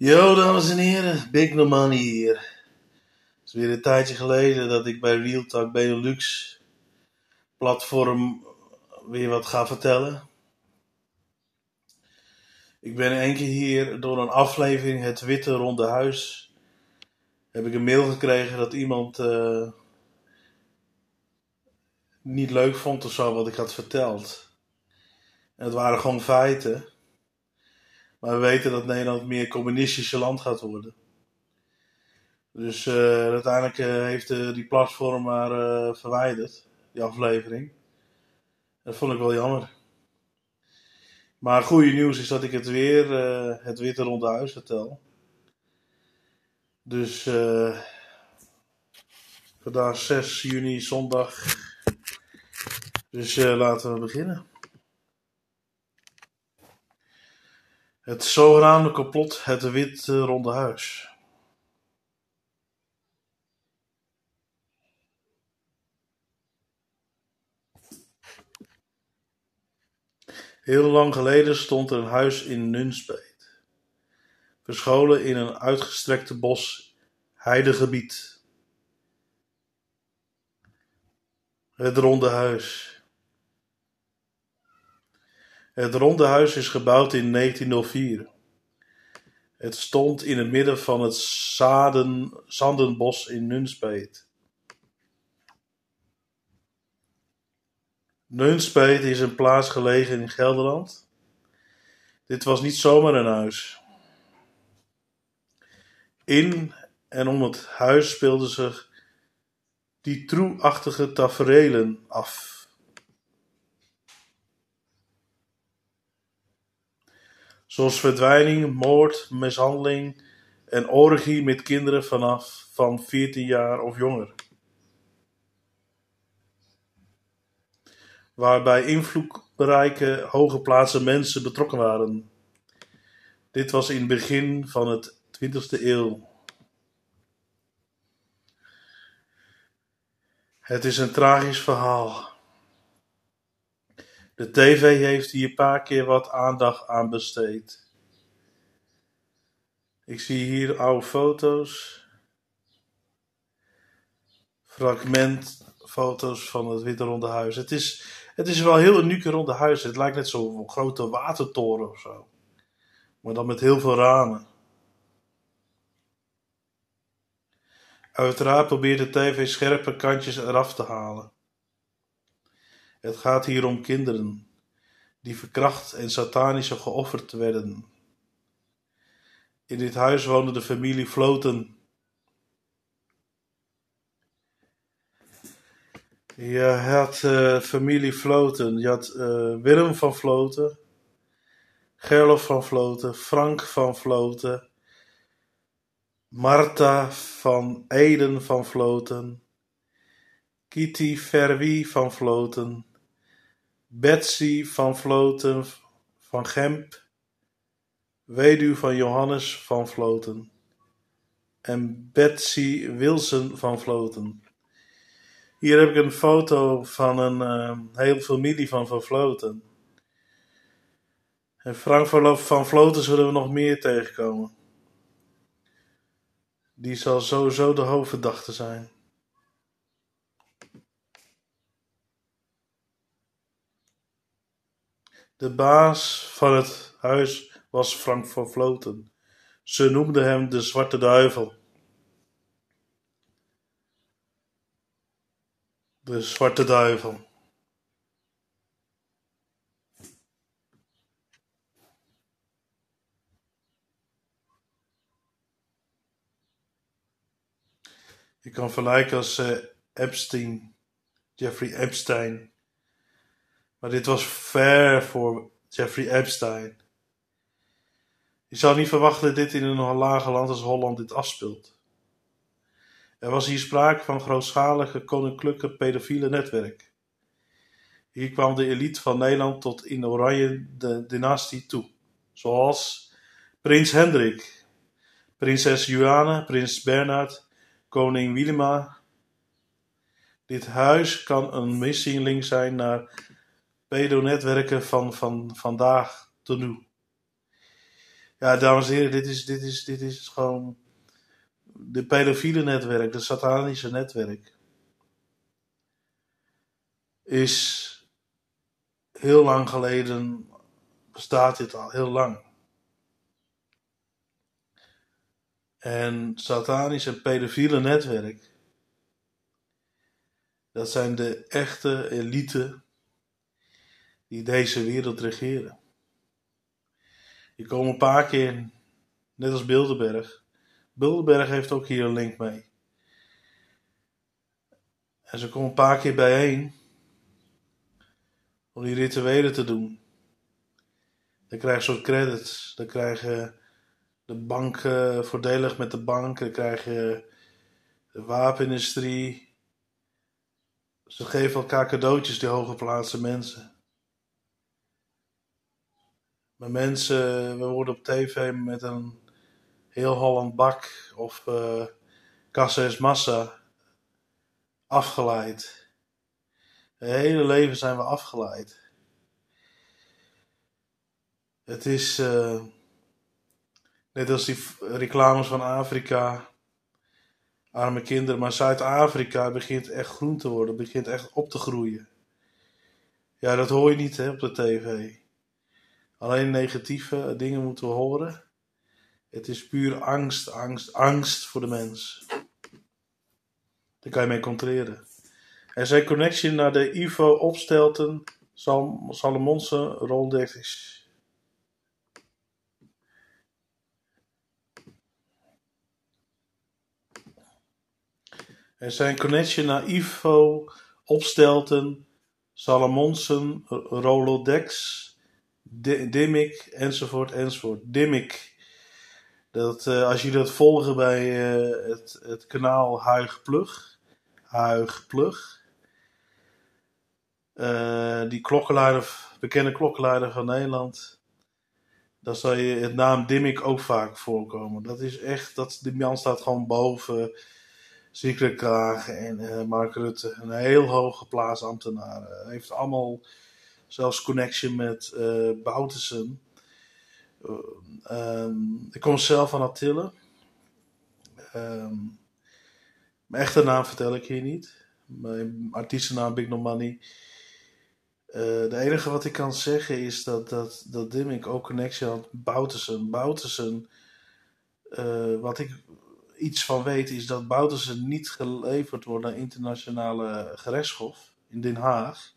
Yo, dames en heren, Big No Money hier. Het is weer een tijdje geleden dat ik bij Real Talk Benelux platform weer wat ga vertellen. Ik ben één keer hier door een aflevering, Het Witte Ronde Huis, heb ik een mail gekregen dat iemand uh, niet leuk vond of zo wat ik had verteld. En het waren gewoon feiten. Maar we weten dat Nederland meer communistische land gaat worden. Dus uh, uiteindelijk uh, heeft uh, die platform maar verwijderd, die aflevering. Dat vond ik wel jammer. Maar goede nieuws is dat ik het weer, het witte ronde huis vertel. Dus vandaag 6 juni, zondag. Dus laten we beginnen. Het zogenaamde complot Het Witte Ronde Huis. Heel lang geleden stond er een huis in Nunspeet, verscholen in een uitgestrekte bos heidegebied. Het Ronde Huis. Het ronde huis is gebouwd in 1904. Het stond in het midden van het Zandenbos in Nunspeet. Nunspeet is een plaats gelegen in Gelderland. Dit was niet zomaar een huis. In en om het huis speelden zich die troeachtige taferelen af. Zoals verdwijning, moord, mishandeling en orgie met kinderen vanaf van 14 jaar of jonger. Waarbij invloedrijke, hooggeplaatste mensen betrokken waren. Dit was in het begin van het 20e eeuw. Het is een tragisch verhaal. De tv heeft hier een paar keer wat aandacht aan besteed. Ik zie hier oude foto's. Fragmentfoto's van het Witte Ronde Huis. Het is, het is wel heel unieke ronde huis. Het lijkt net zo'n grote watertoren of zo. Maar dan met heel veel ramen. Uiteraard probeert de tv scherpe kantjes eraf te halen. Het gaat hier om kinderen, die verkracht en satanisch geofferd werden. In dit huis woonde de familie Floten. Je had familie Floten, je had Willem van Floten, Gerlof van Floten, Frank van Floten, Marta van Eden van Floten, Kitty Verwie van Floten, Betsy van Vloten van Gemp, weduw van Johannes van Vloten, en Betsy Wilson van Vloten. Hier heb ik een foto van een uh, hele familie van Van Vloten. En Frank van Vloten zullen we nog meer tegenkomen. Die zal sowieso de hoofdverdachte zijn. De baas van het huis was Frank van Vloten. Ze noemden hem de Zwarte Duivel. De Zwarte Duivel. Je kan vergelijken als uh, Epstein, Jeffrey Epstein. Maar dit was ver voor Jeffrey Epstein. Je zou niet verwachten dat dit in een lage land als Holland dit afspeelt. Er was hier sprake van grootschalige koninklijke pedofiele netwerk. Hier kwam de elite van Nederland tot in oranje de dynastie toe, zoals prins Hendrik, prinses Juana, prins Bernhard, koning Willema. Dit huis kan een missing zijn naar pedonetwerken van, van vandaag tot nu. Ja, dames en heren, dit is, dit is, dit is gewoon de pedofiele netwerk, de satanische netwerk. Is heel lang geleden, bestaat dit al heel lang. En satanisch en pedofiele netwerk, dat zijn de echte elite die deze wereld regeren. Die komen een paar keer, net als Bilderberg. Bilderberg heeft ook hier een link mee. En ze komen een paar keer bijeen om die rituelen te doen. Dan krijg je soort credits. Dan krijg je de bank uh, voordelig met de bank. Dan krijg je de wapenindustrie. Ze geven elkaar cadeautjes, die hooggeplaatste mensen. Maar mensen, we worden op tv met een heel Holland bak of uh, kassa is massa afgeleid. Het hele leven zijn we afgeleid. Het is uh, net als die reclames van Afrika, arme kinderen, maar Zuid-Afrika begint echt groen te worden, begint echt op te groeien. Ja, dat hoor je niet hè, op de tv. Alleen negatieve dingen moeten we horen. Het is puur angst, angst, angst voor de mens. Daar kan je mee controleren. Er zijn connectie naar de Ivo Opstelten Sal Salomonse roldekkers. Er zijn connectie naar Ivo Opstelten Salomonsen Rolodex Dimmick, enzovoort, enzovoort. Dimmick. Dat, uh, als je dat volgen bij uh, het, het kanaal Huig Plug. Huig Plug. Uh, die klokkenluider, bekende klokkenluider van Nederland. Dan zal je het naam Dimmick ook vaak voorkomen. Dat is echt, dat, die man staat gewoon boven Secret Kraag en Mark Rutte. Een heel hoog geplaatst ambtenaar. heeft allemaal zelfs connection met uh, Boutersen. Um, ik kom zelf van Attille. Um, mijn echte naam vertel ik hier niet. Mijn artiestennaam Big No Money. Uh, de enige wat ik kan zeggen is dat, dat, dat ook connectie had Boutersen. Boutersen, uh, wat ik iets van weet, is dat Boutersen niet geleverd wordt naar internationale gerechtshof in Den Haag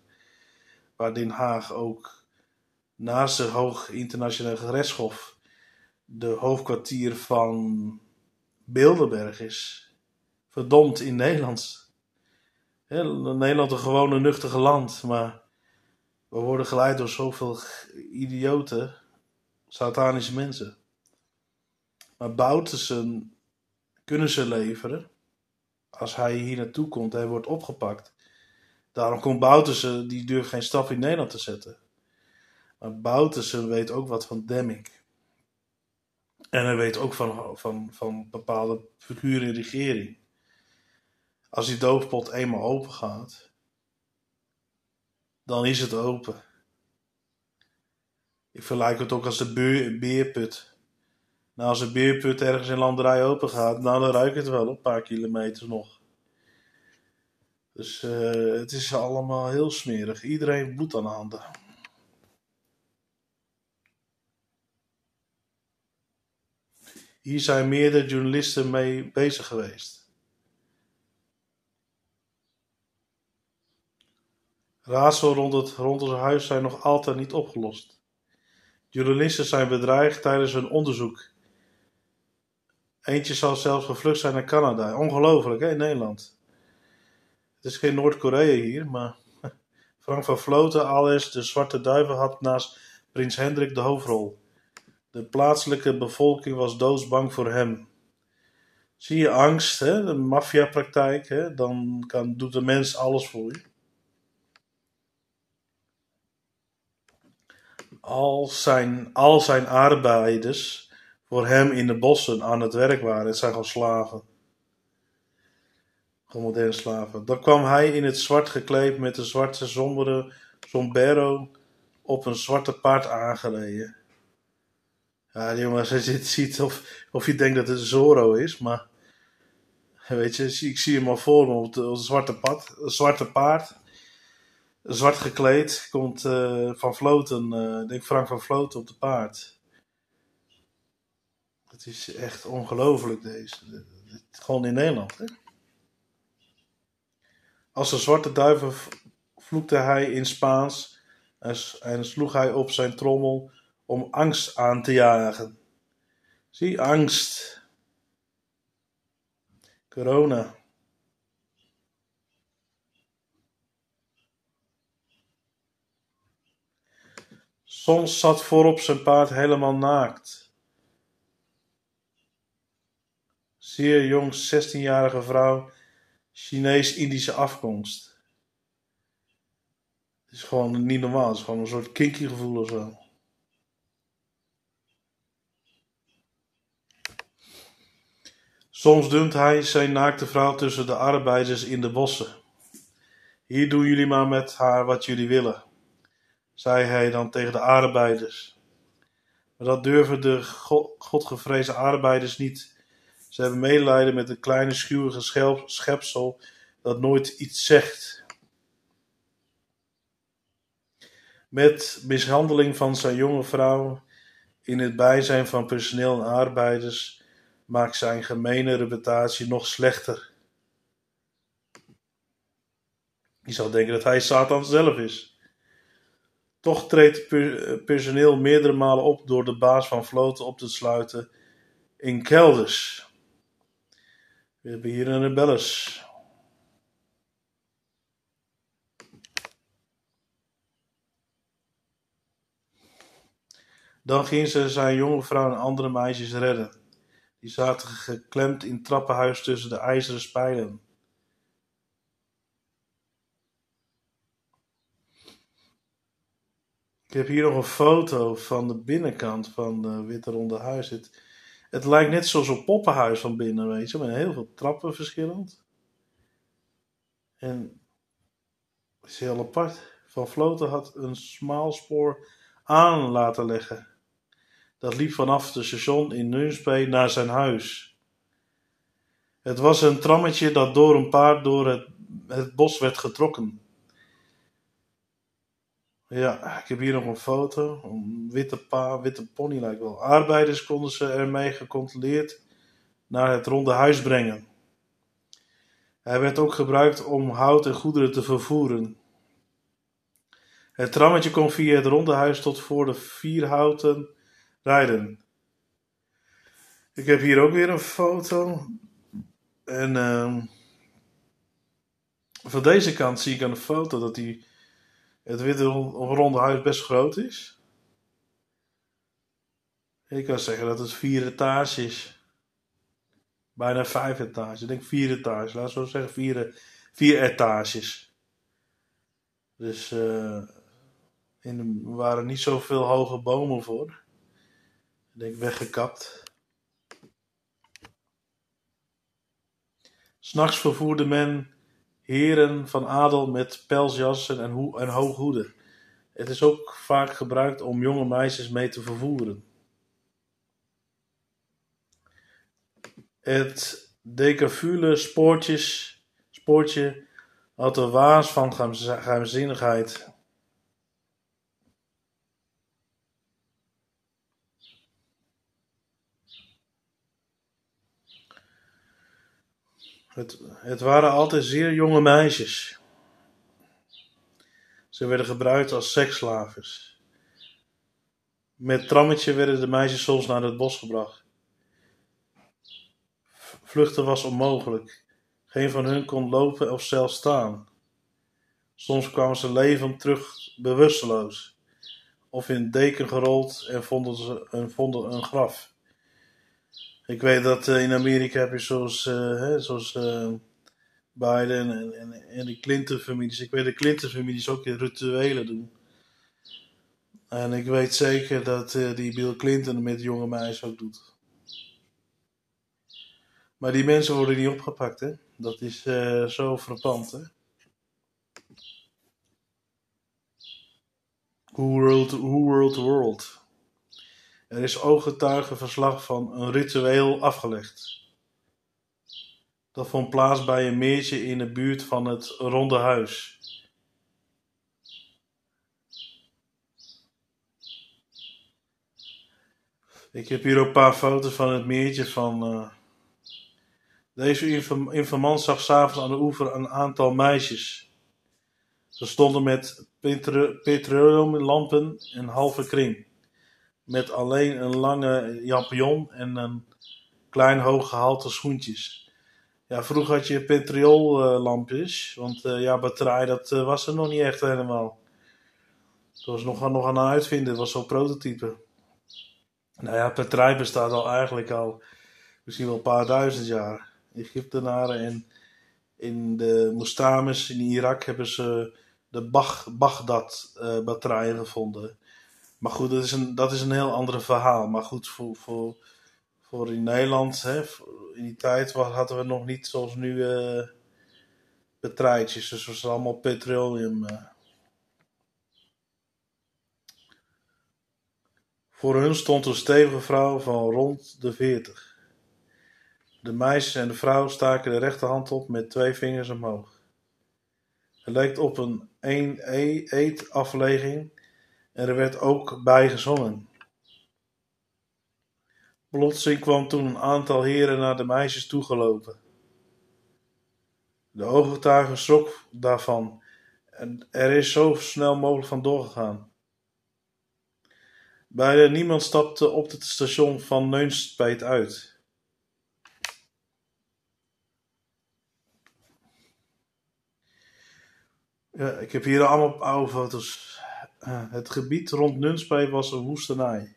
waar Den Haag ook naast de Hoog Internationale Gerechtshof de hoofdkwartier van Bilderberg is. Verdomd in Nederland. Nederland een gewone nuchtige land, maar we worden geleid door zoveel idioten, satanische mensen. Maar Boutersen kunnen ze leveren. Als hij hier naartoe komt, hij wordt opgepakt. Daarom komt Boutersen, die durft geen stap in Nederland te zetten. Maar Boutersen weet ook wat van Demming. En hij weet ook van, van, van bepaalde figuren in de regering. Als die doofpot eenmaal open gaat, dan is het open. Ik vergelijk het ook als de beerput. Nou, als de beerput ergens in landerij open gaat, nou dan ruik het wel een paar kilometer nog. Dus uh, het is allemaal heel smerig. Iedereen bloed aan de handen. Hier zijn meerdere journalisten mee bezig geweest. Raadsel rond, het, rond ons huis zijn nog altijd niet opgelost. Journalisten zijn bedreigd tijdens hun onderzoek. Eentje zal zelfs gevlucht zijn naar Canada. Ongelooflijk, hè, in Nederland. Het is geen Noord-Korea hier, maar Frank van Vloten, alias de Zwarte Duivel, had naast prins Hendrik de hoofdrol. De plaatselijke bevolking was doodsbang voor hem. Zie je angst, hè? de maffiapraktijk, hè? dan kan, doet de mens alles voor je. Al zijn, al zijn arbeiders voor hem in de bossen aan het werk waren, het zijn gewoon slaven moderne slaven. Dan kwam hij in het zwart gekleed met een zwarte sombere sombrero op een zwarte paard aangereden. Ja, die jongen, als je dit ziet, of, of je denkt dat het Zorro is, maar weet je, ik zie hem al voor me op, het zwarte pad, zwarte paard, zwart gekleed, komt uh, van Vloten, uh, denk Frank van Vloten op de paard. Het is echt ongelooflijk deze, gewoon in Nederland. Hè? Als een zwarte duiven vloekte hij in Spaans en sloeg hij op zijn trommel om angst aan te jagen. Zie, angst. Corona. Soms zat voorop zijn paard helemaal naakt. Zeer jong, 16-jarige vrouw, Chinees-Indische afkomst. Het is gewoon niet normaal, het is gewoon een soort kinky gevoel of zo. Soms dumpt hij zijn naakte vrouw tussen de arbeiders in de bossen. Hier doen jullie maar met haar wat jullie willen, zei hij dan tegen de arbeiders. Maar dat durven de godgevrezen arbeiders niet. Ze hebben medelijden met een kleine schuwige schepsel dat nooit iets zegt. Met mishandeling van zijn jonge vrouw in het bijzijn van personeel en arbeiders maakt zijn gemene reputatie nog slechter. Je zou denken dat hij Satan zelf is. Toch treedt personeel meerdere malen op door de baas van vloten op te sluiten in kelders. We hebben hier een rebelles. Dan ging ze zijn jonge vrouw en andere meisjes redden. Die zaten geklemd in het trappenhuis tussen de ijzeren spijlen. Ik heb hier nog een foto van de binnenkant van de Witte Ronde Huis. Het, het lijkt net zoals een poppenhuis van binnen, weet je, met heel veel trappen verschillend. En het is heel apart. Van Vloten had een smaalspoor aan laten leggen. Dat liep vanaf het station in Nunspeet naar zijn huis. Het was een trammetje dat door een paard door het, het bos werd getrokken. Ja, ik heb hier nog een foto. Een witte pa, witte pony lijkt wel. Arbeiders konden ze ermee gecontroleerd naar het ronde huis brengen. Hij werd ook gebruikt om hout en goederen te vervoeren. Het trammetje kon via het ronde huis tot voor de vier houten rijden. Ik heb hier ook weer een foto. En uh, van deze kant zie ik aan de foto dat die, het witte ronde huis best groot is. Ik kan zeggen dat het vier etages is. Bijna vijf etages. Ik denk vier etages. Laten we zo zeggen vier, vier etages. Dus uh, in, er waren niet zoveel hoge bomen voor denk weggekapt. S'nachts vervoerde men heren van adel met pelsjassen en, ho en hooghoeden. Het is ook vaak gebruikt om jonge meisjes mee te vervoeren. Het decafule spoortjes, spoortje had de waas van geheimzinnigheid Het, het waren altijd zeer jonge meisjes. Ze werden gebruikt als seksslavers. Met trammetje werden de meisjes soms naar het bos gebracht. Vluchten was onmogelijk. Geen van hun kon lopen of zelfs staan. Soms kwamen ze levend terug bewusteloos, of in deken gerold en vonden, ze, en vonden een graf. Ik weet dat uh, in Amerika heb je zoals, uh, hè, zoals uh, Biden en, en, de Clinton-families. Ik weet dat Clinton-families ook rituelen doen. En ik weet zeker dat die Bill Clinton met jonge meisjes ook doet. Maar die mensen worden niet opgepakt, hè? Dat is zo frappant, hè? Who world, who world world? Er is ooggetuigenverslag van een ritueel afgelegd. Dat vond plaats bij een meertje in de buurt van het Ronde Huis. Ik heb hier ook een paar foto's van het meertje van. Uh... Deze informant zag s'avonds aan de oever een aantal meisjes. Ze stonden met petroleumlampen in halve kring. Met alleen een lange jampion en een klein hooggehalte schoentjes. Ja, vroeger had je petroollampjes, want uh, ja, batterij dat uh, was er nog niet echt helemaal. Dat was nog, nog aan het uitvinden, het was zo'n prototype. Nou ja, Petrij bestaat al eigenlijk al misschien wel een paar duizend jaar. Egyptenaren en in de Mustamis in Irak hebben ze de Baghdad-batterijen gevonden. Maar goed, dat is, een, dat is een heel ander verhaal. Maar goed, voor, voor, voor in Nederland, hè, in die tijd hadden we nog niet zoals nu uh, batterijtjes. Dus het was allemaal petroleum. Uh. Voor hun stond een stevige vrouw van rond de veertig. De meisjes en de vrouw staken de rechterhand op met twee vingers omhoog. Het leek op een een-eet-afleging en er werd ook bij gezongen. Plotseling kwam toen een aantal heren naar de meisjes toegelopen. De ooggetuige schrok daarvan en er is zo snel mogelijk van doorgegaan. Bijna niemand stapte op het station van Neunspeit uit. Ja, ik heb hier allemaal oude foto's. Uh, het gebied rond Nunspeet was een woestenij.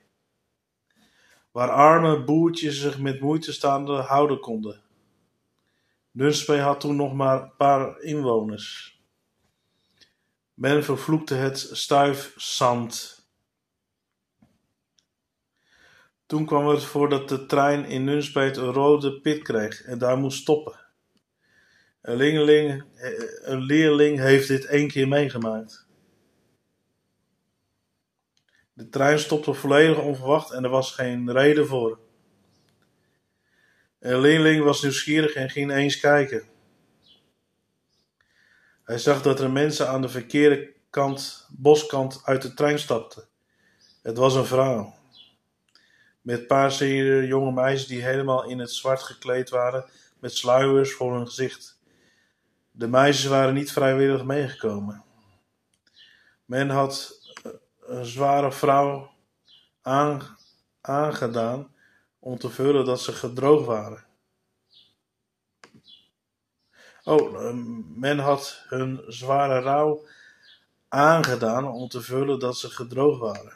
Waar arme boertjes zich met moeite staande houden konden. Nunspeet had toen nog maar een paar inwoners. Men vervloekte het stuifzand Toen kwam het voor dat de trein in Nunspeet een rode pit kreeg en daar moest stoppen. Een eh, een leerling heeft dit één keer meegemaakt. De trein stopte volledig onverwacht en er was geen reden voor. Een leerling was nieuwsgierig en ging eens kijken. Hij zag dat er mensen aan de verkeerde kant, boskant uit de trein stapten. Het was een vrouw. Met paar zeer jonge meisjes die helemaal in het zwart gekleed waren, met sluiers voor hun gezicht. De meisjes waren niet vrijwillig meegekomen. Men had een zware vrouw aangedaan om te vullen dat ze gedroogd waren. Oh, men had hun zware rouw aangedaan om te vullen dat ze gedroogd waren.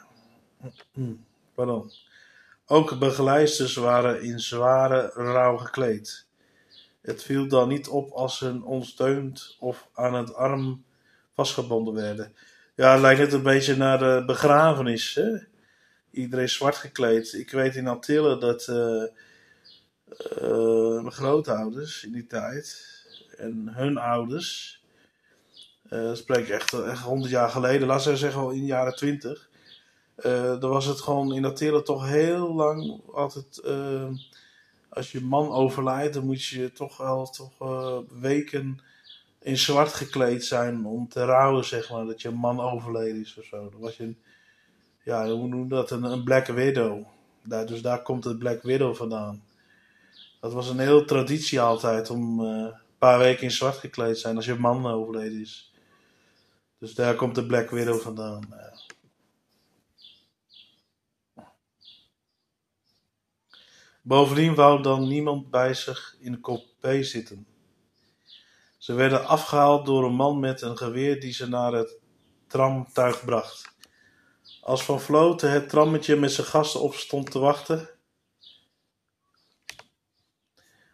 Pardon. Ook begeleidsters waren in zware rouw gekleed. Het viel dan niet op als ze onsteund of aan het arm vastgebonden werden. Ja, het lijkt net een beetje naar de begrafenis. Hè? Iedereen zwart gekleed. Ik weet in Antillen dat uh, uh, mijn grootouders in die tijd en hun ouders, uh, dat spreek ik echt, echt 100 jaar geleden, laten we zeggen al in de jaren 20, uh, was het gewoon in dat telen toch heel lang altijd. Als je man overlijdt, dan moet je toch wel toch, weken in zwart gekleed zijn om te rouwen, zeg maar, dat je man overleden is of zo. Dan was je, een, ja, hoe noem dat? Een, een Black Widow. Daar, dus daar komt het Black Widow vandaan. Dat was een hele traditie altijd om een paar weken in zwart gekleed te zijn als je man overleden is. Dus daar komt de Black Widow vandaan. Bovendien wou dan niemand bij zich in de zitten. Ze werden afgehaald door een man met een geweer die ze naar het tramtuig bracht. Als Van Vloten het trammetje met zijn gasten op stond te wachten,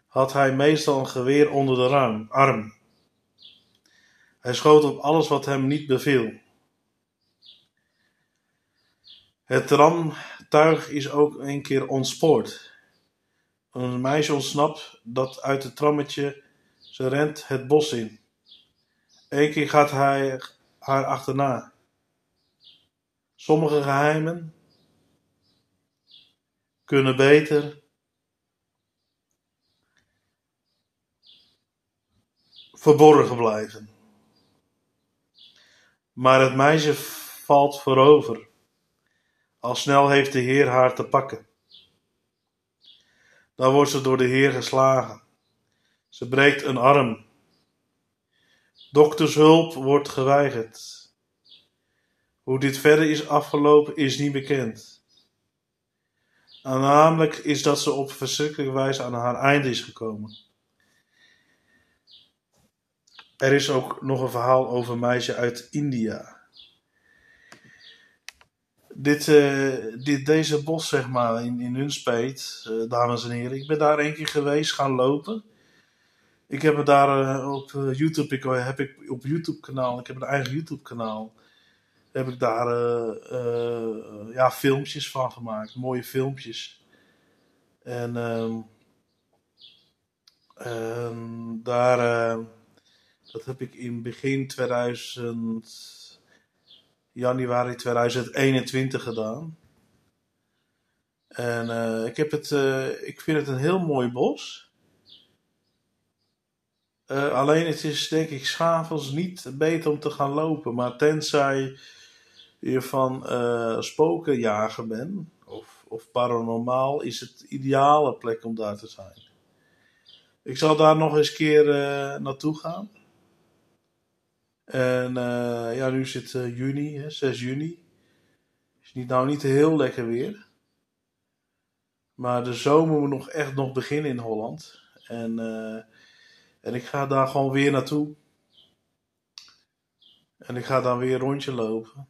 had hij meestal een geweer onder de arm. Hij schoot op alles wat hem niet beviel. Het tramtuig is ook een keer ontspoord. Een meisje ontsnapt dat uit het trammetje. Ze rent het bos in. Eén keer gaat hij haar achterna. Sommige geheimen kunnen beter verborgen blijven. Maar het meisje valt voorover. Al snel heeft de Heer haar te pakken. Dan wordt ze door de Heer geslagen. Ze breekt een arm. Doktershulp wordt geweigerd. Hoe dit verder is afgelopen is niet bekend. namelijk is dat ze op verschrikkelijke wijze aan haar einde is gekomen. Er is ook nog een verhaal over een meisje uit India. Dit, uh, dit, deze bos, zeg maar, in, in Nunspeet, uh, dames en heren. Ik ben daar een keer geweest, gaan lopen. Ik heb het daar uh, op YouTube, ik, heb ik op YouTube kanaal, ik heb een eigen YouTube kanaal. Heb ik daar ja, filmpjes van gemaakt, mooie filmpjes. En ehm, daar dat heb ik in begin 2000, januari 2021 gedaan. En ik, heb het, ik vind het een heel mooi bos. Uh, alleen het is denk ik s'avonds niet beter om te gaan lopen. Maar tenzij je van spokenjager bent of, of paranormaal, is het ideale plek om daar te zijn. Ik zal daar nog eens keer naartoe gaan. En uh, ja, nu is het uh, juni, hè, 6 juni. Is niet, nou niet heel lekker weer. Maar de zomer moet nog echt nog beginnen in Holland. En, uh, en ik ga daar gewoon weer naartoe. En ik ga dan weer een rondje lopen.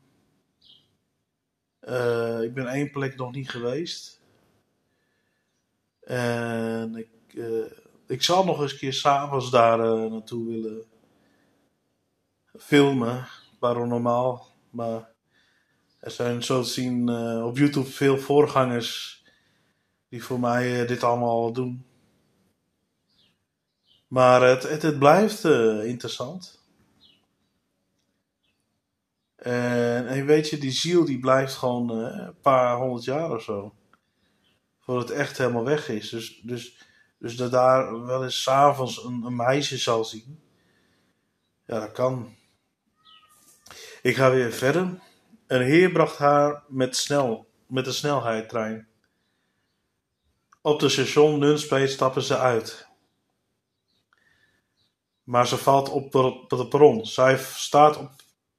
ik ben één plek nog niet geweest. En ik, ik zal nog eens een keer s'avonds daar naartoe willen filmen, paranormaal. Maar er zijn zo te zien uh, op YouTube veel voorgangers die voor mij uh, dit allemaal doen. Maar het, het, het blijft uh, interessant. En, en, weet je, die ziel die blijft gewoon een paar honderd jaar of zo. Voordat het echt helemaal weg is. Dus, dus, dus dat daar wel eens s'avonds een, een meisje zal zien. Ja, dat kan. Ik ga weer verder. Een heer bracht haar met, snel, met de snelheidtrein. Op de station Nunspeet stappen ze uit. Maar ze valt op de perron. Zij staat op,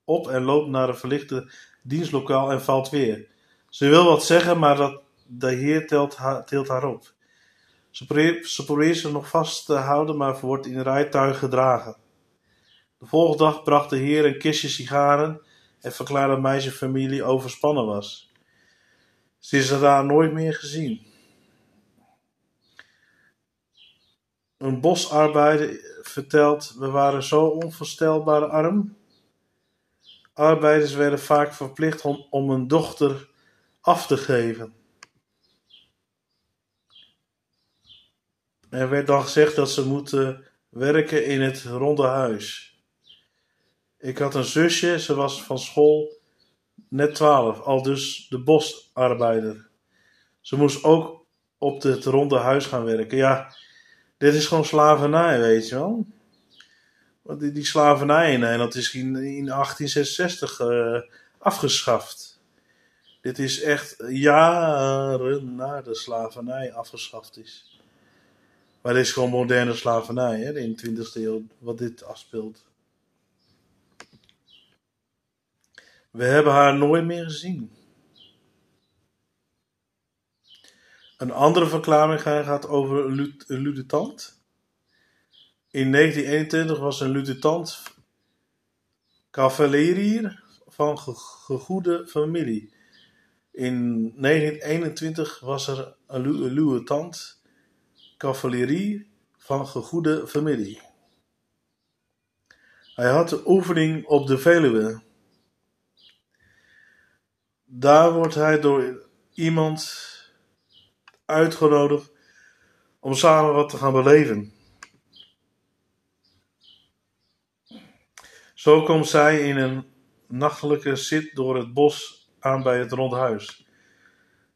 op en loopt naar een verlichte dienstlokaal en valt weer. Ze wil wat zeggen, maar dat, de heer telt haar, haar op. Ze probeert, ze nog vast te houden, maar wordt in rijtuig gedragen. De volgende dag bracht de heer een kistje sigaren en verklaarde mijn familie overspannen was. Ze is daar nooit meer gezien. Een bosarbeider vertelt: We waren zo onvoorstelbaar arm. Arbeiders werden vaak verplicht om, een dochter af te geven. Er werd dan gezegd dat ze moeten werken in het ronde huis. Ik had een zusje, ze was van school net twaalf, al dus de bosarbeider. Ze moest ook op het ronde huis gaan werken. Ja, dit is gewoon slavernij, weet je wel. Die, die slavernij in Nederland is in, in 1866 uh, afgeschaft. Dit is echt jaren na de slavernij afgeschaft is. Maar dit is gewoon moderne slavernij hè, in de 20e eeuw, wat dit afspeelt. We hebben haar nooit meer gezien. Een andere verklaring gaat over een lutentant. In 1921 was een lutentant cavalerier van gegoede familie. In 1921 was er een lutentant cavalerie van gegoede familie. Hij had de oefening op de Veluwe daar wordt hij door iemand uitgenodigd om samen wat te gaan beleven. Zo komt zij in een nachtelijke zit door het bos aan bij het rondhuis.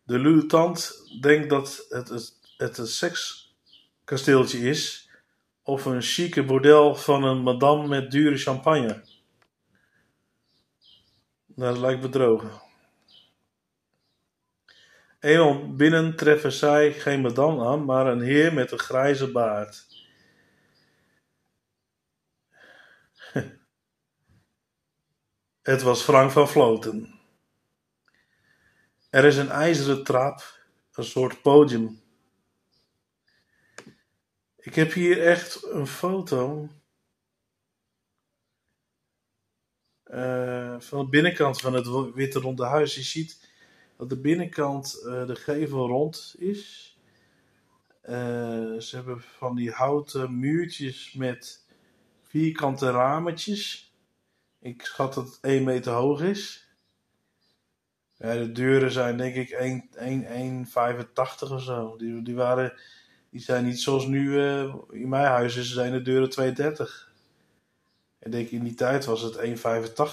De lutenant denkt dat het, het, het een sekskasteeltje is of een chique bordel van een madame met dure champagne. Dat lijkt bedrogen. Eenmaal binnen treffen zij geen madame aan, maar een heer met een grijze baard. Het was Frank van Vloten. Er is een ijzeren trap, een soort podium. Ik heb hier echt een foto uh, van de binnenkant van het witte ronde huis. Je ziet dat de binnenkant uh, de gevel rond is. Uh, ze hebben van die houten muurtjes met vierkante rametjes. Ik schat dat het 1 meter hoog is. De deuren zijn denk ik 1,85 of zo. Die, die, waren, die zijn niet zoals nu uh, in mijn huis is, zijn de deuren 2,30. En denk in die tijd was het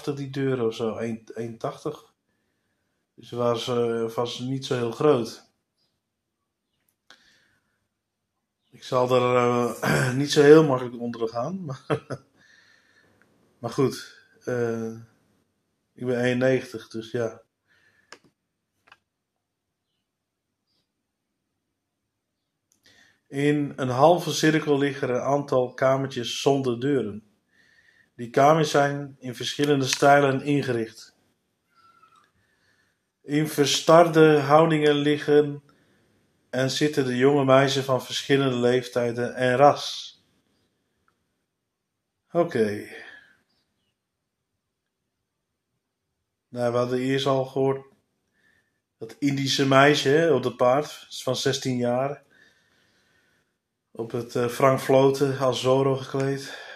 1,85 die deuren of zo, 1,80. Dus was, uh, was niet zo heel groot. Ik zal er uh, niet zo heel makkelijk onder gaan. Maar, maar goed, uh, ik ben 1,90, dus ja. In een halve cirkel liggen een aantal kamertjes zonder deuren. Die kamers zijn in verschillende stijlen ingericht. In verstarde houdingen liggen en zitten de jonge meisjes van verschillende leeftijden en ras. Oké. Nou, we hadden eerst al gehoord dat Indische meisje op de paard, van 16 jaar, op het uh, Frank als Zoro gekleed.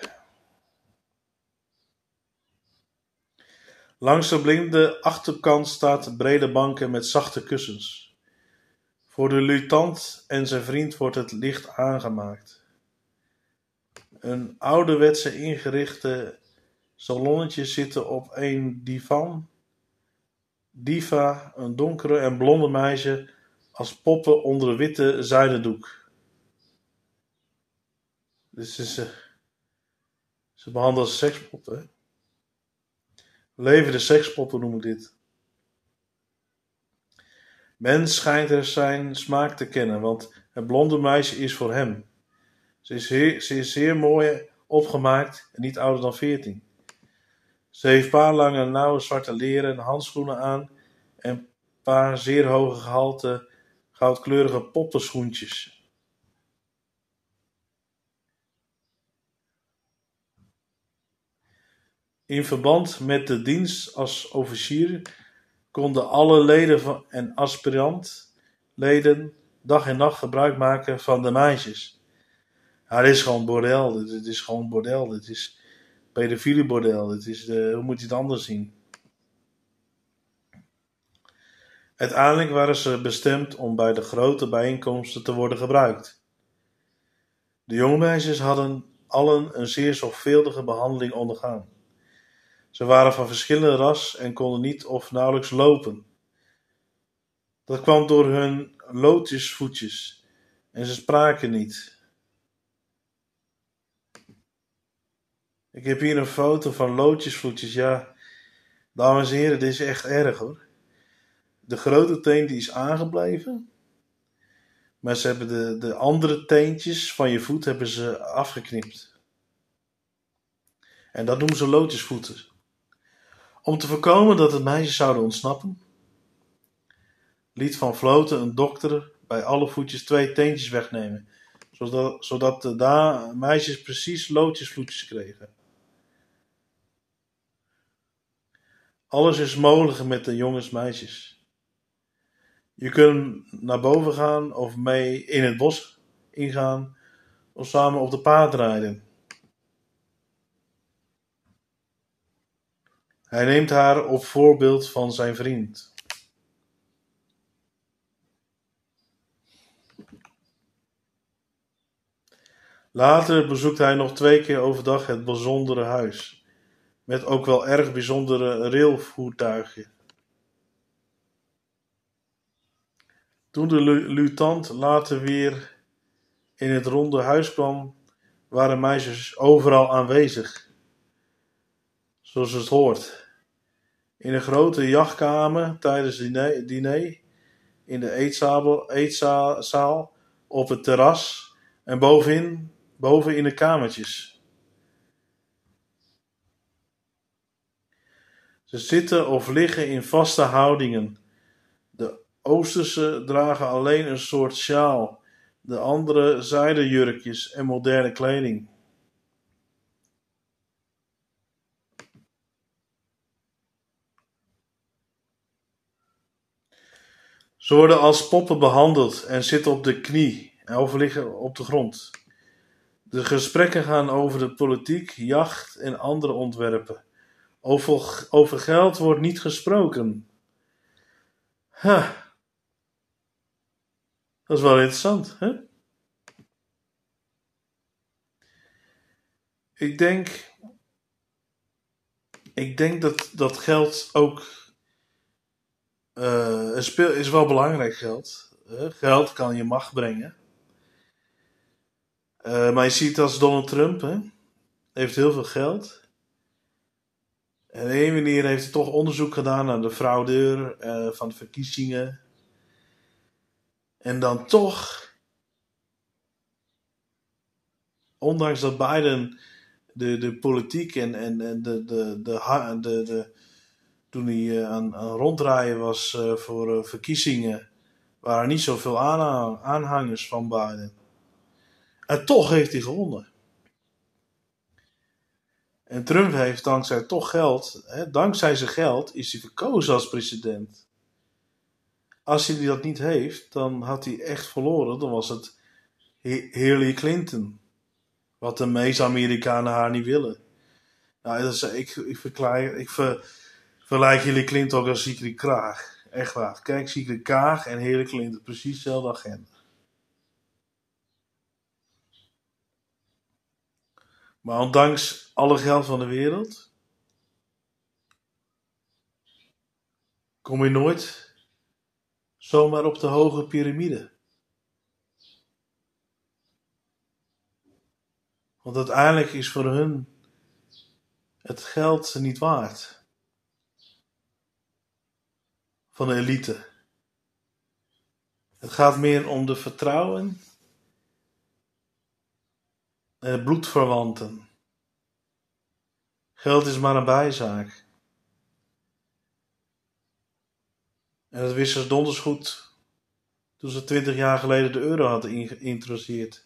Langs de blinde achterkant staat brede banken met zachte kussens. Voor de lutant en zijn vriend wordt het licht aangemaakt. Een ouderwetse ingerichte salonnetje zitten op een divan. Diva, een donkere en blonde meisje, als poppen onder een witte zijden doek. Dus ze, ze behandelen als sekspoppen. Levende sekspoppen noem ik dit. Mens schijnt er zijn smaak te kennen, want het blonde meisje is voor hem. Ze is, ze is zeer mooi opgemaakt en niet ouder dan veertien. Ze heeft paar lange nauwe zwarte leren handschoenen aan en paar zeer hoge gehalte goudkleurige poppenschoentjes. In verband met de dienst als officier konden alle leden van, en aspirantleden dag en nacht gebruik maken van de meisjes. Dit is gewoon bordel. Dit, is gewoon bordel. Dit is pedofiele bordel. Is hoe moet je het anders zien? Uiteindelijk waren ze bestemd om bij de grote bijeenkomsten te worden gebruikt. De jonge meisjes hadden allen een zeer zorgvuldige behandeling ondergaan. Ze waren van verschillende ras en konden niet of nauwelijks lopen. Dat kwam door hun lotusvoetjes en ze spraken niet. Ik heb hier een foto van lotusvoetjes. Ja, dames en heren, dit is echt erg hoor. De grote teen die is aangebleven. Maar ze hebben de, de andere teentjes van je voet hebben ze afgeknipt. En dat noemen ze lotusvoeten. Om te voorkomen dat het meisjes zouden ontsnappen, liet Van Vloten een dokter bij alle voetjes twee teentjes wegnemen, zodat, zodat de meisjes precies loodjesvoetjes kregen. Alles is mogelijk met de jongens meisjes. Je kunt naar boven gaan of mee in het bos ingaan of samen op de paard rijden. Hij neemt haar op voorbeeld van zijn vriend. Later bezoekt hij nog twee keer overdag het bijzondere huis, met ook wel erg bijzondere railvoertuigen. Toen de lutant later weer in het ronde huis kwam, waren meisjes overal aanwezig, zoals het hoort. In een grote jachtkamer tijdens het diner, in de eetzaal, eetzaal, op het terras en bovenin, boven in de kamertjes. Ze zitten of liggen in vaste houdingen. De Oosterse dragen alleen een soort sjaal, de andere zijden jurkjes en moderne kleding. Ze worden als poppen behandeld en zitten op de knie of liggen op de grond. De gesprekken gaan over de politiek, jacht en andere ontwerpen. Over, over geld wordt niet gesproken. Huh. Dat is wel interessant, hè? Ik denk. Ik denk dat, dat geld ook. Uh, speel, is wel belangrijk, geld. Uh, geld kan je macht brengen. Uh, maar je ziet als Donald Trump, hè, heeft heel veel geld. En op een manier heeft hij toch onderzoek gedaan naar de fraudeur van de verkiezingen. En dan toch, ondanks dat Biden de, de politiek en, en, en de, de, de, de, de, toen hij uh, aan, aan ronddraaien was uh, voor verkiezingen, waren niet zoveel aanhangers van Biden. En toch heeft hij gewonnen. En Trump heeft dankzij toch geld, hè, dankzij zijn geld, is hij verkozen als president. Als hij dat niet heeft, dan had hij echt verloren. Dan was het Hillary Clinton. Wat de meeste Amerikanen haar niet willen. Nou, dat is, ik, ik, verklaar, ik ver, vergelijk Hillary Clinton ook als Sigrid Kraag. Echt waar. Kijk, Sigrid Kraag en Hillary Clinton, precies dezelfde agenda. Maar ondanks alle geld van de wereld, kom je nooit zomaar op de hoge piramide. Want uiteindelijk is voor hun het geld niet waard. Van de elite. Het gaat meer om de vertrouwen en bloedverwanten. Geld is maar een bijzaak. En dat wisten ze donders goed toen ze twintig jaar geleden de euro hadden geïntroduceerd.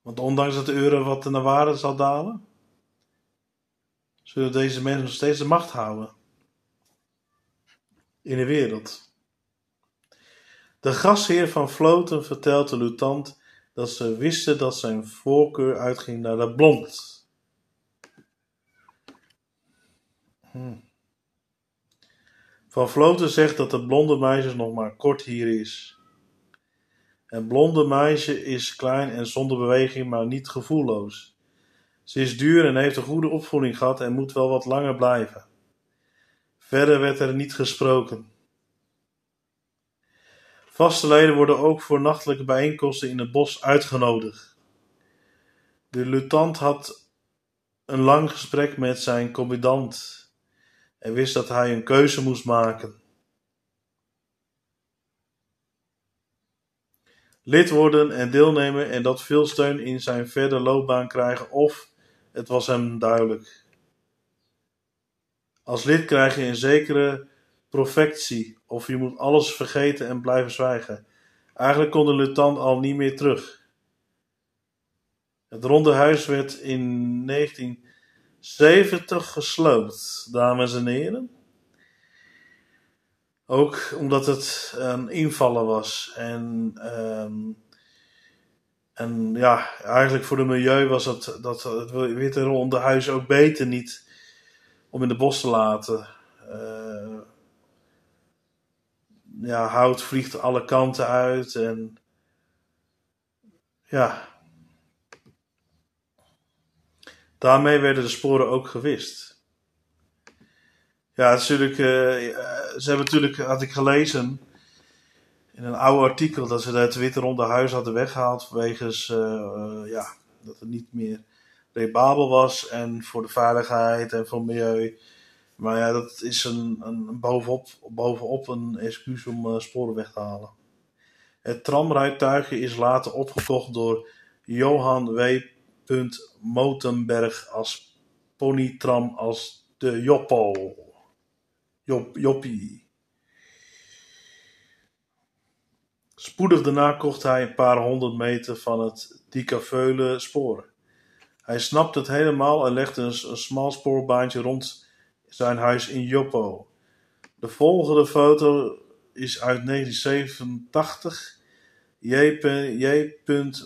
Want ondanks dat de euro wat naar waarde zal dalen, zullen deze mensen nog steeds de macht houden in de wereld. De gasheer van Floten vertelt de lutant dat ze wisten dat zijn voorkeur uitging naar de blond. Hmm. Van Vloten zegt dat de blonde meisje nog maar kort hier is. Het blonde meisje is klein en zonder beweging, maar niet gevoelloos. Ze is duur en heeft een goede opvoeding gehad en moet wel wat langer blijven. Verder werd er niet gesproken. Vaste leden worden ook voor nachtelijke bijeenkomsten in het bos uitgenodigd. De lutant had een lang gesprek met zijn commandant en wist dat hij een keuze moest maken. Lid worden en deelnemen en dat veel steun in zijn verdere loopbaan krijgen of het was hem duidelijk. Als lid krijg je een zekere profectie of je moet alles vergeten en blijven zwijgen. Eigenlijk kon de lutant al niet meer terug. Het ronde huis werd in 1970 gesloopt, dames en heren. Ook omdat het een invaller was. En, um, en ja, eigenlijk voor het milieu was het, dat het witte ronde huis ook beter niet om in de bos te laten. Uh, ja, hout vliegt alle kanten uit en ja. Daarmee werden de sporen ook gewist. Ja, natuurlijk, eh, ze hebben natuurlijk, had ik gelezen in een oude artikel, dat ze het witte ronde huis hadden weggehaald vanwege uh, ja, dat het niet meer rebabel was en voor de veiligheid en voor het milieu. Maar ja, dat is een, een bovenop, bovenop een excuus om uh, sporen weg te halen. Het tramrijtuigje is later opgekocht door Johan W. Motenberg als ponytram als de Joppo. Jop, joppie. Spoedig daarna kocht hij een paar honderd meter van het Dikaveulen sporen. Hij snapte het helemaal en legde een, een smal spoorbaantje rond zijn huis in Joppo. De volgende foto is uit 1987. J. J.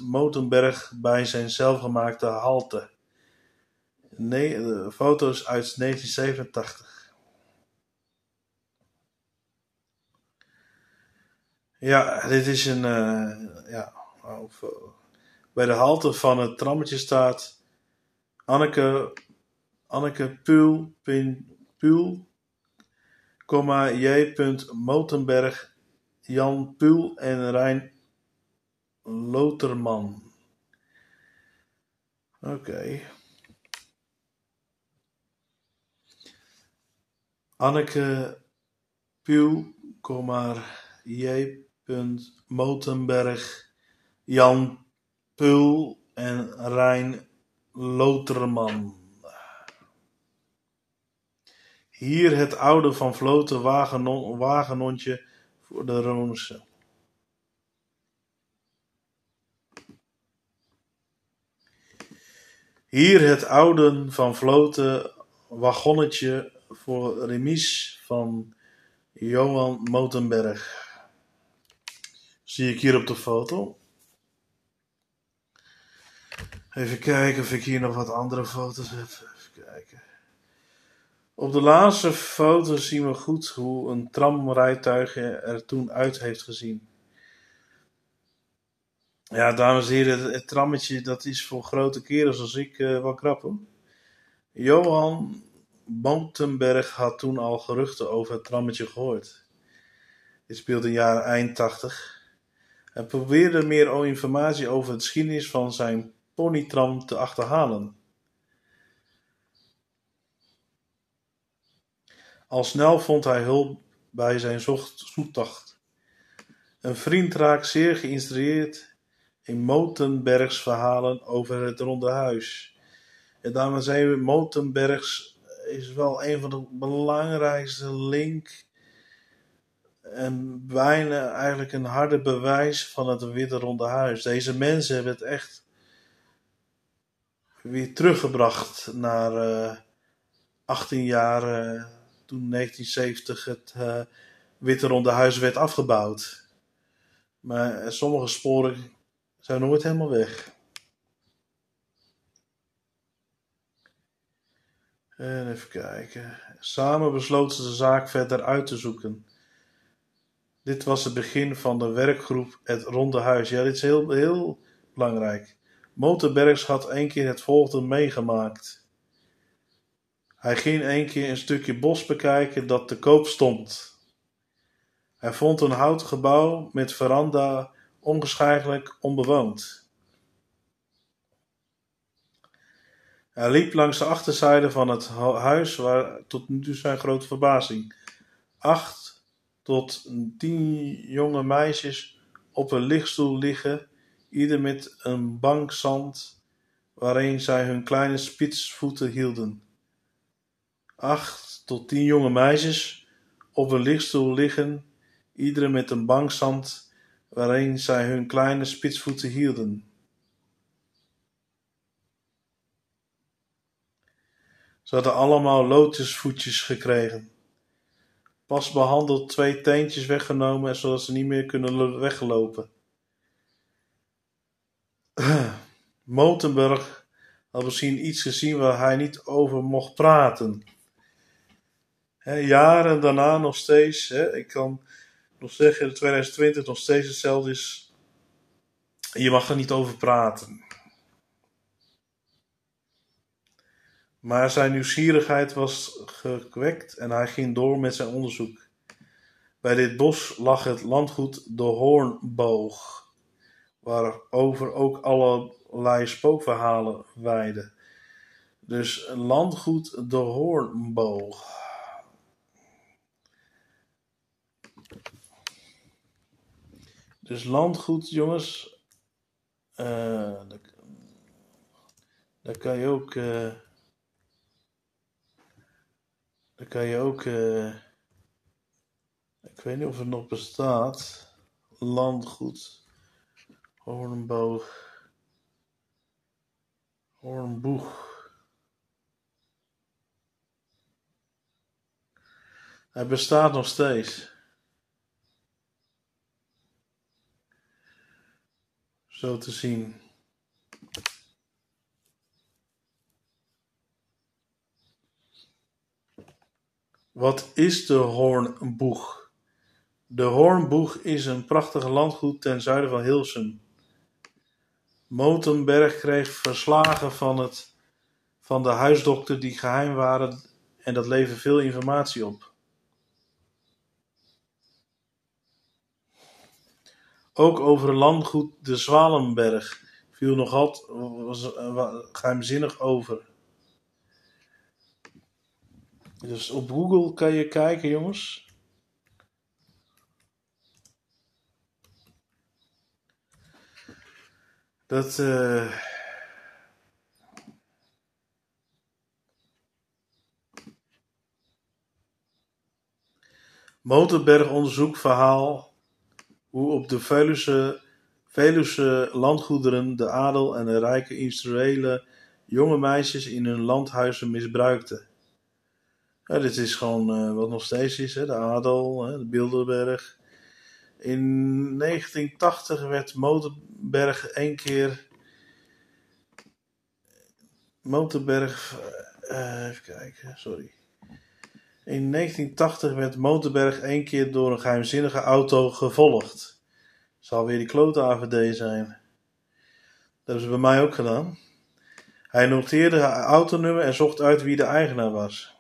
Motenberg bij zijn zelfgemaakte halte. Nee, de foto's uit 1987. Ja, dit is een. Uh, ja, uh, bij de halte van het trammetje staat Anneke, Anneke Puul, pin, Puul, J. Motenberg, Jan Puul en Rijn Loterman. Oké. Okay. Anneke Puul, J. Motenberg, Jan Pul en Rijn Loterman. Hier het oude van Vloten wagenon, wagenontje voor de Roonse. Hier het oude van Vloten wagonnetje voor Remies van Johan Motenberg. Zie ik hier op de foto. Even kijken of ik hier nog wat andere foto's heb. Even kijken. Op de laatste foto zien we goed hoe een tramrijtuig er toen uit heeft gezien. Ja, dames en heren, het, trammetje dat is voor grote kerels als ik uh, wel krap Johan Montenberg had toen al geruchten over het trammetje gehoord. Dit speelde in jaren eind 80. Hij probeerde meer informatie over de geschiedenis van zijn ponytram te achterhalen. Al snel vond hij hulp bij zijn zoektocht. Een vriend raakt zeer geïnspireerd in Motenbergs verhalen over het Ronde Huis. En daarmee zijn we Motenbergs is wel een van de belangrijkste link en bijna eigenlijk een harde bewijs van het Witte Ronde Huis. Deze mensen hebben het echt weer teruggebracht naar uh, 18 jaar uh, toen 1970 het uh, Witte Ronde Huis werd afgebouwd. Maar sommige sporen zijn nooit helemaal weg. En even kijken. Samen besloten ze de zaak verder uit te zoeken. Dit was het begin van de werkgroep Het Ronde Huis. Ja, dit is heel, heel belangrijk. Motenbergs had een keer het volgende meegemaakt. Hij ging een keer een stukje bos bekijken dat te koop stond. Hij vond een houten gebouw met veranda ongescheielijk onbewoond. Hij liep langs de achterzijde van het huis, waar tot nu toe zijn grote verbazing acht tot tien jonge meisjes op een lichtstoel liggen, ieder met een bank zand waarin zij hun kleine spitsvoeten hielden. Acht tot tien jonge meisjes op een lichtstoel liggen, ieder met een bank zand waarin zij hun kleine spitsvoeten hielden. Ze hadden allemaal lotusvoetjes gekregen. Pas behandeld twee teentjes weggenomen zodat ze niet meer kunnen weglopen. Motenburg had misschien iets gezien waar hij niet over mocht praten. jaren daarna nog steeds, ik kan nog zeggen dat 2020 nog steeds hetzelfde is. Je mag er niet over praten. Maar zijn nieuwsgierigheid was gewekt en hij ging door met zijn onderzoek. Bij dit bos lag het landgoed de Hoornboog, waarover ook allerlei spookverhalen weiden. Dus landgoed de Hoornboog. Dus landgoed, jongens. Uh, daar, kan je ook. Uh, daar kan je ook. Uh, ik weet niet of het nog bestaat. Landgoed. Hoornboog. Hoornboeg. Hij bestaat nog steeds. Zo te zien. Wat is de Hoornboeg? De Hoornboeg is een prachtig landgoed ten zuiden van Hilsum. Motenberg kreeg verslagen van, het, van de huisdokter die geheim waren en dat leverde veel informatie op. Ook over landgoed de Zwalenberg viel nog wat was, geheimzinnig over. Dus op Google kan je kijken, jongens. Dat. Uh... Motorberg onderzoekverhaal hoe op de Veluwe, Veluwse landgoederen de adel en de rijke industriële jonge meisjes in hun landhuizen misbruikten. Ja, dit is gewoon uh, wat nog steeds is, hè, de adel, hè, de Bilderberg. In 1980 werd Motorberg één keer. Motorberg. Uh, even kijken, sorry. In 1980 werd Motorberg één keer door een geheimzinnige auto gevolgd. Zal weer die klote AVD zijn. Dat hebben ze bij mij ook gedaan. Hij noteerde het autonummer en zocht uit wie de eigenaar was.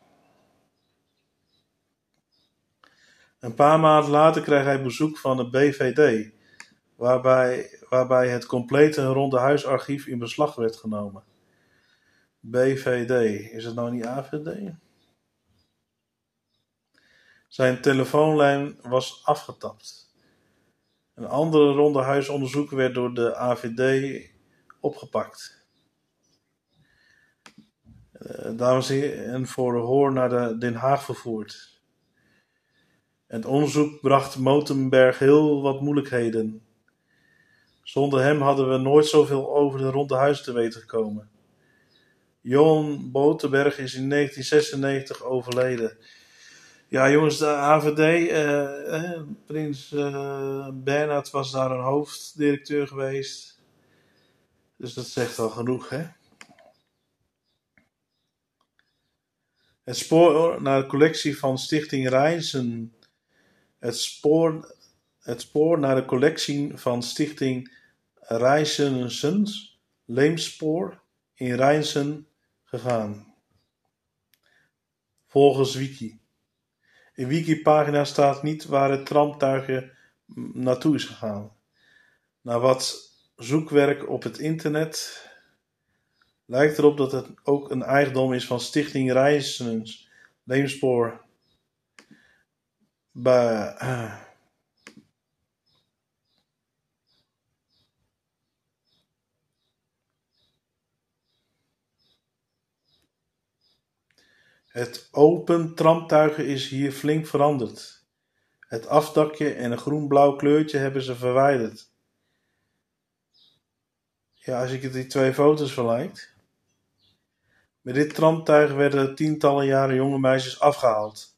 Een paar maanden later kreeg hij bezoek van de BVD, waarbij, waarbij het complete ronde huisarchief in beslag werd genomen. BVD, is het nou niet AVD? Zijn telefoonlijn was afgetapt. Een andere ronde huisonderzoek werd door de AVD opgepakt. Uh, dames en heren, voor de hoor naar de Den Haag vervoerd. Het onderzoek bracht Motenberg heel wat moeilijkheden. Zonder hem hadden we nooit zoveel over de ronde huis te weten gekomen. Johan Botenberg is in 1996 overleden. Ja, jongens, de AVD, uh, eh, Prins uh, Bernhard was daar een hoofddirecteur geweest. Dus dat zegt al genoeg, hè? Het spoor naar de collectie van Stichting Rijnsen. Het spoor, het spoor naar de collectie van Stichting Rijnsens Leemspoor in Rijnsen gegaan. Volgens Wiki. In Wikipagina staat niet waar het tramtuigje naartoe is gegaan. Na wat zoekwerk op het internet lijkt erop dat het ook een eigendom is van Stichting Reizens Leemspoor. Bij, Het open tramtuigen is hier flink veranderd. Het afdakje en een groen-blauw kleurtje hebben ze verwijderd. Ja, als ik die twee foto's vergelijk. Met dit tramtuig werden tientallen jaren jonge meisjes afgehaald.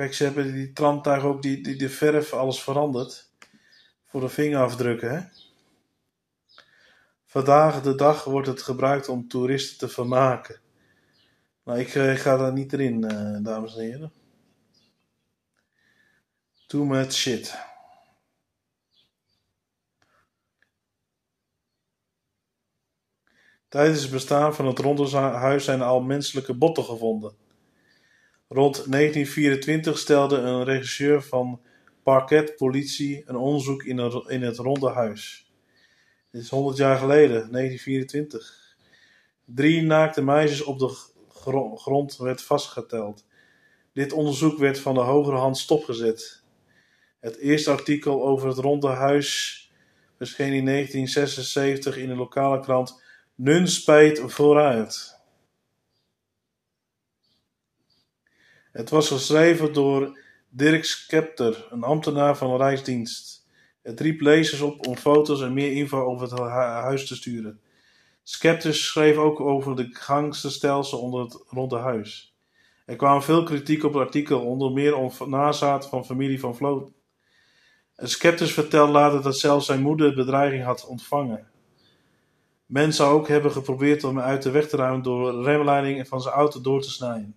Kijk, ze hebben die tramtuig ook die, die, de verf alles veranderd. Voor de vingerafdrukken, hè. Vandaag de dag wordt het gebruikt om toeristen te vermaken. Maar ik, uh, ga daar niet erin, uh, dames en heren. Too much shit. Tijdens het bestaan van het ronde huis zijn al menselijke botten gevonden. Rond 1924 stelde een regisseur van parquetpolitie een onderzoek in, het ronde huis. Dit is 100 jaar geleden, 1924. Drie naakte meisjes op de grond werd vastgeteld. Dit onderzoek werd van de hogere hand stopgezet. Het eerste artikel over het ronde huis verscheen in 1976 in de lokale krant Nunspeet vooruit. Het was geschreven door Dirk Skepter, een ambtenaar van de Rijksdienst. Het riep lezers op om foto's en meer info over het huis te sturen. Skepter schreef ook over de gangsterstelsel onder het ronde huis. Er kwam veel kritiek op het artikel, onder meer om nazaten van familie van Vloot. Skeptus vertelt later dat zelfs zijn moeder bedreiging had ontvangen. Men zou ook hebben geprobeerd om hem uit de weg te ruimen door remleiding van zijn auto door te snijden.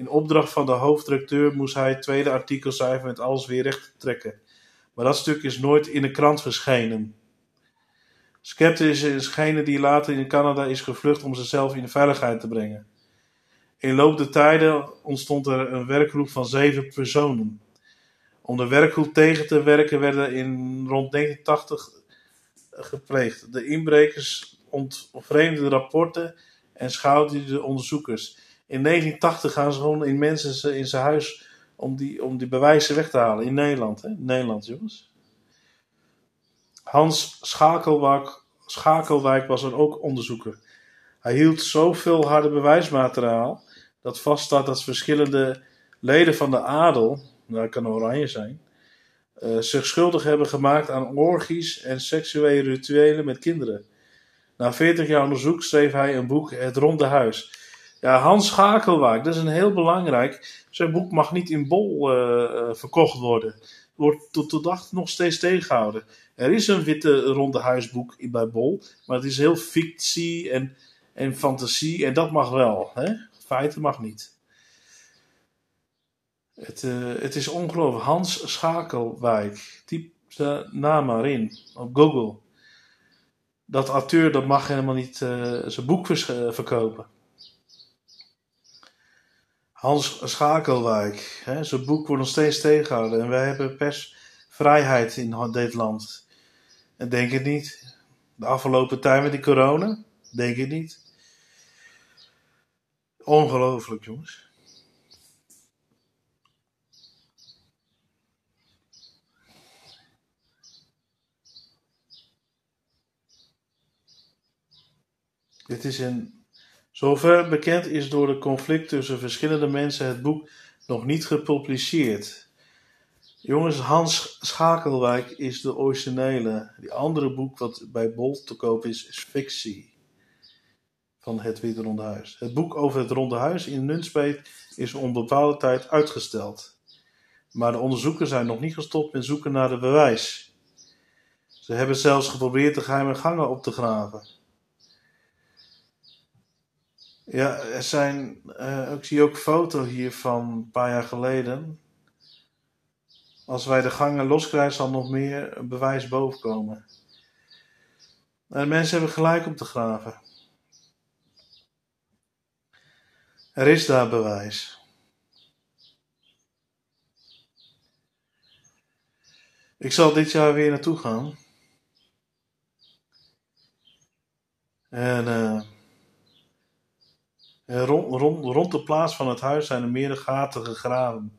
In opdracht van de hoofddirecteur moest hij het tweede artikel schrijven met alles weer recht trekken. Maar dat stuk is nooit in de krant verschenen. Skeptis is die later in Canada is gevlucht om zichzelf in veiligheid te brengen. In loop der tijden ontstond er een werkgroep van zeven personen. Om de werkgroep tegen te werken werden in rond 1980 gepleegd. De inbrekers ontvreemden de rapporten en schouwden de onderzoekers. In 1980 gaan ze gewoon in mensen in zijn huis om die, om die bewijzen weg te halen. In Nederland, hè? Nederland, jongens. Hans Schakelwijk, Schakelwijk was er ook onderzoeker. Hij hield zoveel harde bewijsmateriaal dat vaststaat dat verschillende leden van de adel, nou, dat kan oranje zijn, uh, zich schuldig hebben gemaakt aan orgies en seksuele rituelen met kinderen. Na 40 jaar onderzoek schreef hij een boek, Het Ronde Huis. Ja, Hans Schakelwaak, dat is een heel belangrijk. Zijn boek mag niet in bol uh, verkocht worden. Wordt tot de dag nog steeds tegengehouden. Er is een witte ronde huisboek bij Bol, maar het is heel fictie en, en fantasie en dat mag wel. Hè? Feiten mag niet. Het, uh, het is ongelooflijk. Hans Schakelwijk. Typ zijn naam maar in op Google. Dat auteur dat mag helemaal niet zijn boek verkopen. Hans Schakelwijk. Hè, zijn boek wordt nog steeds tegengehouden. En wij hebben persvrijheid in dit land. En denk het niet. De afgelopen tijd met die corona. Denk het niet. Ongelooflijk jongens. Dit is in zover bekend is door de conflict tussen verschillende mensen het boek nog niet gepubliceerd. Jongens, Hans Schakelwijk is de originele. Die andere boek wat bij Bolt te koop is, is fictie. Van het Witte Ronde Huis. Het boek over het Ronde Huis in Nunspeet is om bepaalde tijd uitgesteld. Maar de onderzoekers zijn nog niet gestopt met zoeken naar de bewijs. Ze hebben zelfs geprobeerd de geheime gangen op te graven. Ja, er zijn, uh, ik zie ook een foto hier van een paar jaar geleden. Als wij de gangen loskrijgen, zal nog meer bewijs bovenkomen. En mensen hebben gelijk om te graven. Er is daar bewijs. Ik zal dit jaar weer naartoe gaan. En uh, rond, rond, rond de plaats van het huis zijn er meerdere gaten gegraven.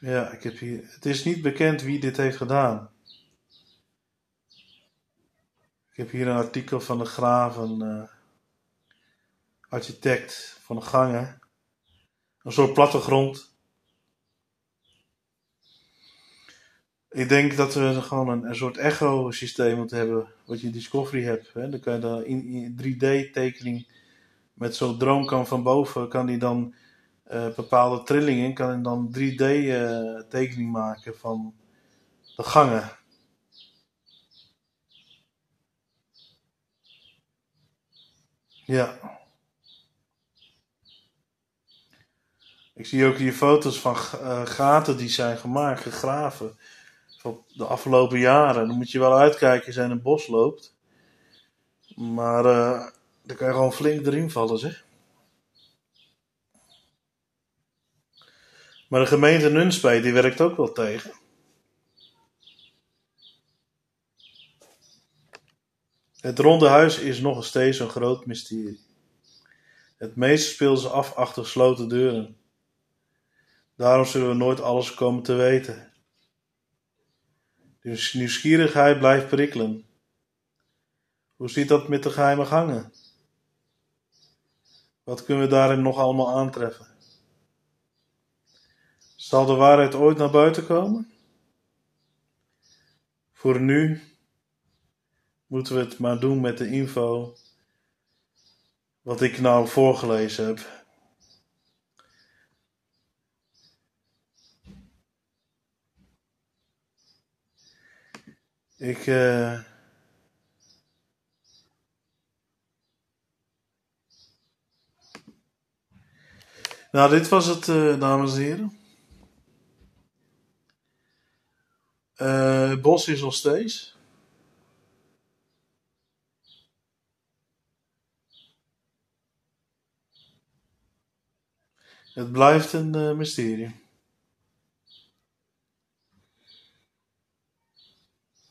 Ja, ik heb hier. Het is niet bekend wie dit heeft gedaan. Ik heb hier een artikel van de graven uh, architect van de gangen. Een soort plattegrond. Ik denk dat we gewoon een, een soort echo-systeem moeten hebben, wat je in Discovery hebt. Hè? Dan kan je dan in, in 3D-tekening met zo'n droomkam van boven, kan die dan uh, bepaalde trillingen, kan hij dan 3D-tekening uh, maken van de gangen. Ja. Ik zie ook hier foto's van uh, gaten die zijn gemaakt, gegraven van de afgelopen jaren. Dan moet je wel uitkijken als je in een bos loopt. Maar uh, dan kan je gewoon flink erin vallen, zeg. Maar de gemeente Nunspeet, die werkt ook wel tegen. Het ronde huis is nog steeds een groot mysterie. Het meeste speelt ze af achter gesloten deuren. Daarom zullen we nooit alles komen te weten. De nieuwsgierigheid blijft prikkelen. Hoe zit dat met de geheime gangen? Wat kunnen we daarin nog allemaal aantreffen? Zal de waarheid ooit naar buiten komen? Voor nu moeten we het maar doen met de info wat ik nou voorgelezen heb. Ik. Uh... Nou, dit was het, uh, dames en heren. Uh, Bos is nog steeds. Het blijft een mysterie.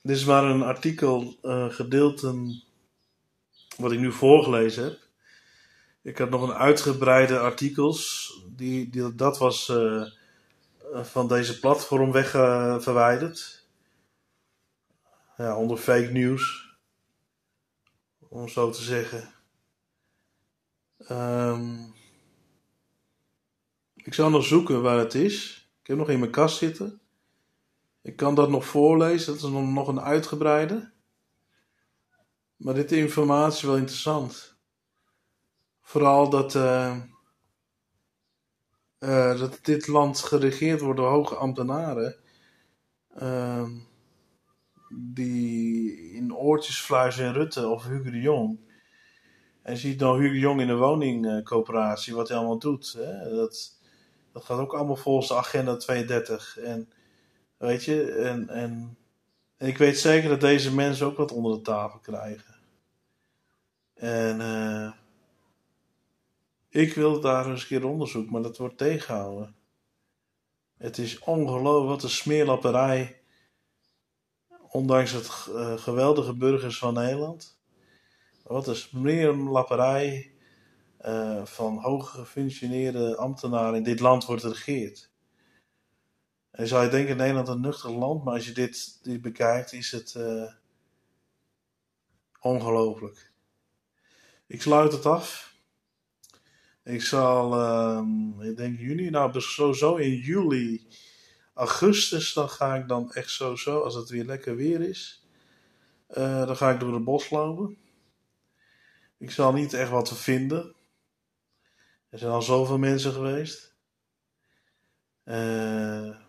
Dit is maar een artikel, uh, wat ik nu voorgelezen heb. Ik had nog een uitgebreide artikels, die, die, dat was uh, van deze platform weg verwijderd. Ja, onder fake news, om zo te zeggen. Um, ik zal nog zoeken waar het is. Ik heb nog in mijn kast zitten. Ik kan dat nog voorlezen, dat is nog een uitgebreide. Maar dit informatie is wel interessant. Vooral dat, uh, uh, dat dit land geregeerd wordt door hoge ambtenaren. Uh, die in oortjes fluisteren Rutte of Hugo de Jong. En je ziet nou Hugo de Jong in de woningcoöperatie, wat hij allemaal doet. Hè? Dat, dat gaat ook allemaal volgens de agenda 32. En weet je, en, en, ik weet zeker dat deze mensen ook wat onder de tafel krijgen. En uh, ik wil daar eens een keer onderzoek, maar dat wordt tegengehouden. Het is ongelooflijk wat een smeerlapperij. Ondanks het uh, geweldige burgers van Nederland. Wat een smeerlapperij uh, van hoge gefunctioneerde ambtenaren in dit land wordt geregeerd. En zou je denken, Nederland een nuchter land, maar als je dit, dit bekijkt, is het uh, ongelooflijk. Ik sluit het af. Ik zal, uh, ik denk juni, nou sowieso in juli, augustus, dan ga ik dan echt sowieso, als het weer lekker weer is, uh, dan ga ik door de bos lopen. Ik zal niet echt wat vinden. Er zijn al zoveel mensen geweest. Uh,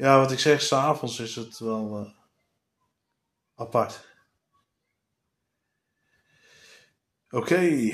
ja, wat ik zeg, s'avonds is het wel uh, apart. Oké.